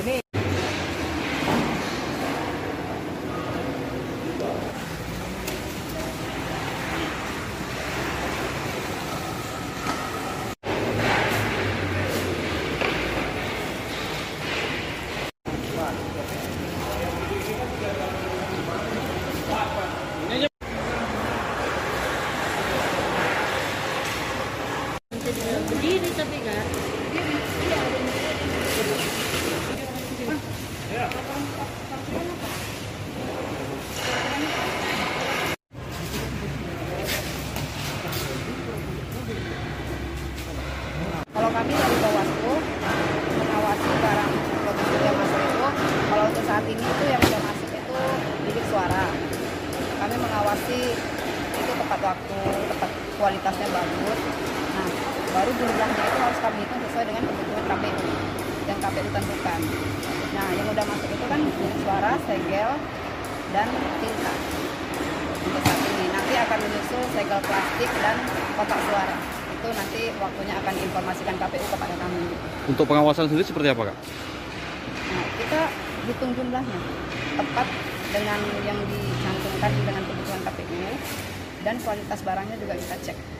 Ini Ini kan? Kalau kami dari Bawaslu mengawasi barang logistik yang masuk itu, kalau untuk saat ini itu yang sudah masuk itu bidik suara. Kami mengawasi itu tepat waktu, tepat kualitasnya bagus. Nah, baru jumlahnya itu harus kami hitung sesuai dengan kebutuhan KPU yang KPU tentukan. Nah, yang udah masuk itu kan suara, segel, dan tinta untuk saat ini. Nanti akan menyusul segel plastik dan kotak suara. Itu nanti waktunya akan diinformasikan KPU kepada kami. Untuk pengawasan sendiri seperti apa kak? Nah, kita hitung jumlahnya tepat dengan yang dicantumkan dengan kebutuhan KPU dan kualitas barangnya juga kita cek.